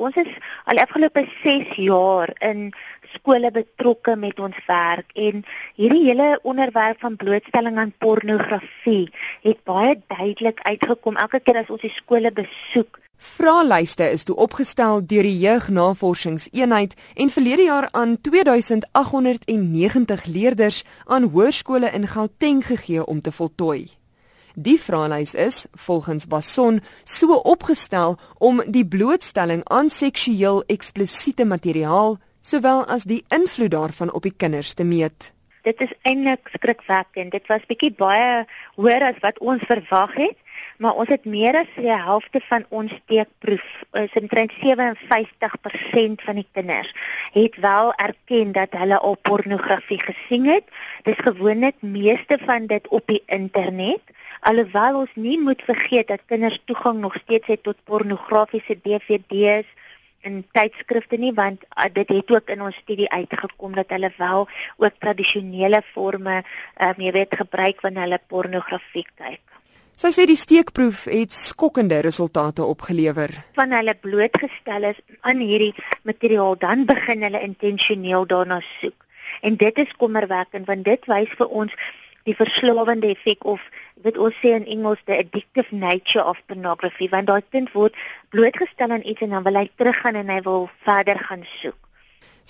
Ons is al afgelope 6 jaar in skole betrokke met ons werk en hierdie hele onderwerp van blootstelling aan pornografie het baie duidelik uitgekom elke keer as ons die skole besoek. Vraelyste is toe opgestel deur die Jeugnavorsingseenheid en verlede jaar aan 2890 leerders aan hoërskole in Gauteng gegee om te voltooi. Die vraelys is volgens Bason so opgestel om die blootstelling aan seksueel eksplisiete materiaal sowel as die invloed daarvan op die kinders te meet. Dit is eintlik skrikwekkend. Dit was bietjie baie hoër as wat ons verwag het, maar ons het meer as die helfte van ons steekproef, is omtrent 57% van die kinders het wel erken dat hulle al pornografie gesien het. Dis gewoonlik meeste van dit op die internet. Alhoewel ons nie moet vergeet dat kinders toegang nog steeds het tot pornografiese DVD's in tydskrifte nie want uh, dit het ook in ons studie uitgekom dat hulle wel ook tradisionele forme um, jy weet gebruik wanneer hulle pornografie kyk. Sy sê die steekproef het skokkende resultate opgelewer. Van hulle blootgestel is aan hierdie materiaal dan begin hulle intentioneel daarna soek. En dit is kommerwekkend want dit wys vir ons die verslawende effek of wat ons sê in Engels the addictive nature of pornography want daai kind word blootgestel aan iets en dan wil hy teruggaan en hy wil verder gaan soek.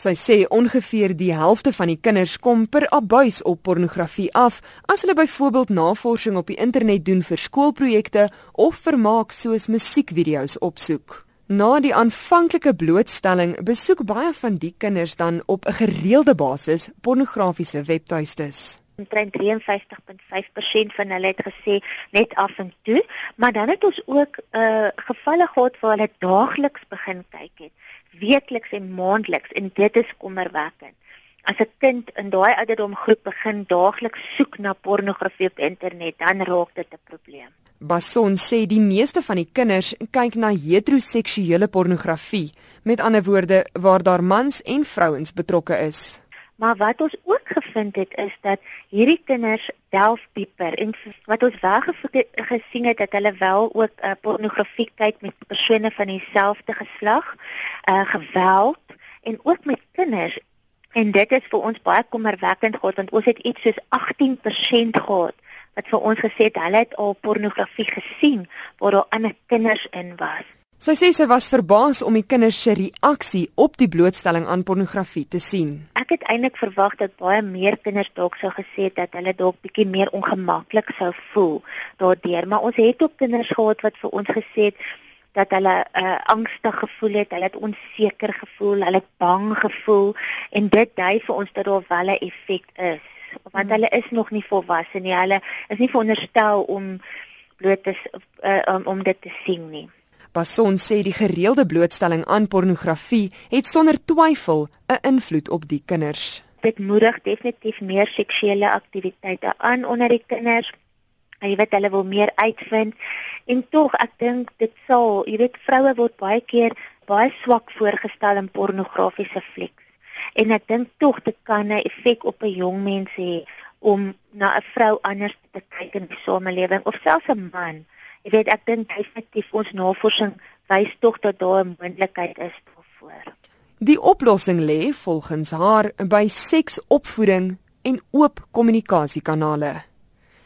Sy sê ongeveer die helfte van die kinders kom per abuis op pornografie af as hulle byvoorbeeld navorsing op die internet doen vir skoolprojekte of vermaak soos musiekvideo's opsoek. Na die aanvanklike blootstelling besoek baie van die kinders dan op 'n gereelde basis pornografiese webtuistes omtrent 53.5% van hulle het gesê net af en toe, maar dan het ons ook uh gevalle gehad waar hulle daagliks begin kyk het, weekliks en maandeliks en dit is kommerwekkend. As 'n kind in daai ouderdom groep begin daagliks soek na pornografie op internet, dan raak dit 'n probleem. Bason sê die meeste van die kinders kyk na heteroseksuele pornografie, met ander woorde waar daar mans en vrouens betrokke is. Maar wat ons ook gevind het is dat hierdie kinders delf dieper en wat ons wel gesien het dat hulle wel ook uh, pornografie kyk met persone van dieselfde geslag, uh geweld en ook met kinders. En dit is vir ons baie kommerwekkend gehad want ons het iets soos 18% gehad wat vir ons gesê het hulle het al pornografie gesien waar daar ander kinders in was. Sy sê sy was verbaas om die kinders se reaksie op die blootstelling aan pornografie te sien. Ek het eintlik verwag dat baie meer kinders dalk sou gesê het dat hulle dalk bietjie meer ongemaklik sou voel daardeur, maar ons het ook kinders gehad wat vir ons gesê het dat hulle uh, angstig gevoel het, hulle het onseker gevoel, hulle het bang gevoel en dit dui vir ons dat daar wel 'n effek is, want hmm. hulle is nog nie volwasse nie. Hulle is nie veronderstel om bloot te uh, um, om dit te sien nie. Bason sê die gereelde blootstelling aan pornografie het sonder twyfel 'n invloed op die kinders. Dit moedig definitief meer seksuele aktiwiteite aan onder die kinders. Jy weet hulle wil meer uitvind en tog ek dink dit sal, jy weet vroue word baie keer baie swak voorgestel in pornografiese flieks. En ek dink tog dit kan 'n effek op 'n jong mens hê om na 'n vrou anders te kyk in die samelewing of selfs 'n man. Ek weet ek dink definitief ons navorsing wys tog dat daar 'n moontlikheid is daarvoor. Die oplossing lê volgens haar by seksopvoeding en oop kommunikasiekanale.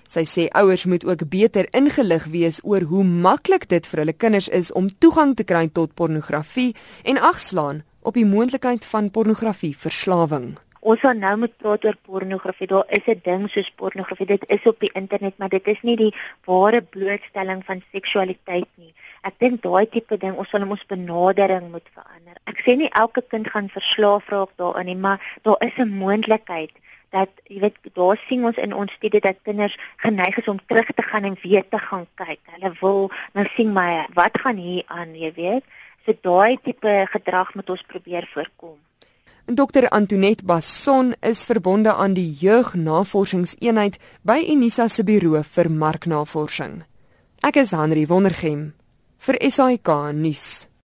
Sy sê ouers moet ook beter ingelig wees oor hoe maklik dit vir hulle kinders is om toegang te kry tot pornografie en agslaan op die moontlikheid van pornografieverslawing. Ons gaan nou moet praat oor pornografie. Daar is 'n ding soos pornografie. Dit is op die internet, maar dit is nie die ware blootstelling van seksualiteit nie. Ek dink daai tipe ding, ons sal ons benadering moet verander. Ek sê nie elke kind gaan verslaaf raak daarin nie, maar daar is 'n moontlikheid dat jy weet daar sien ons in ons studie dat kinders geneig is om terug te gaan en weer te gaan kyk. Hulle wil nou sien my wat gaan hier aan, jy weet. So daai tipe gedrag moet ons probeer voorkom. Dr Antoinette Basson is verbonde aan die Jeugnavorsingseenheid by Unisa se buro vir marknavorsing. Ek is Henry Wondergem vir SAK nuus.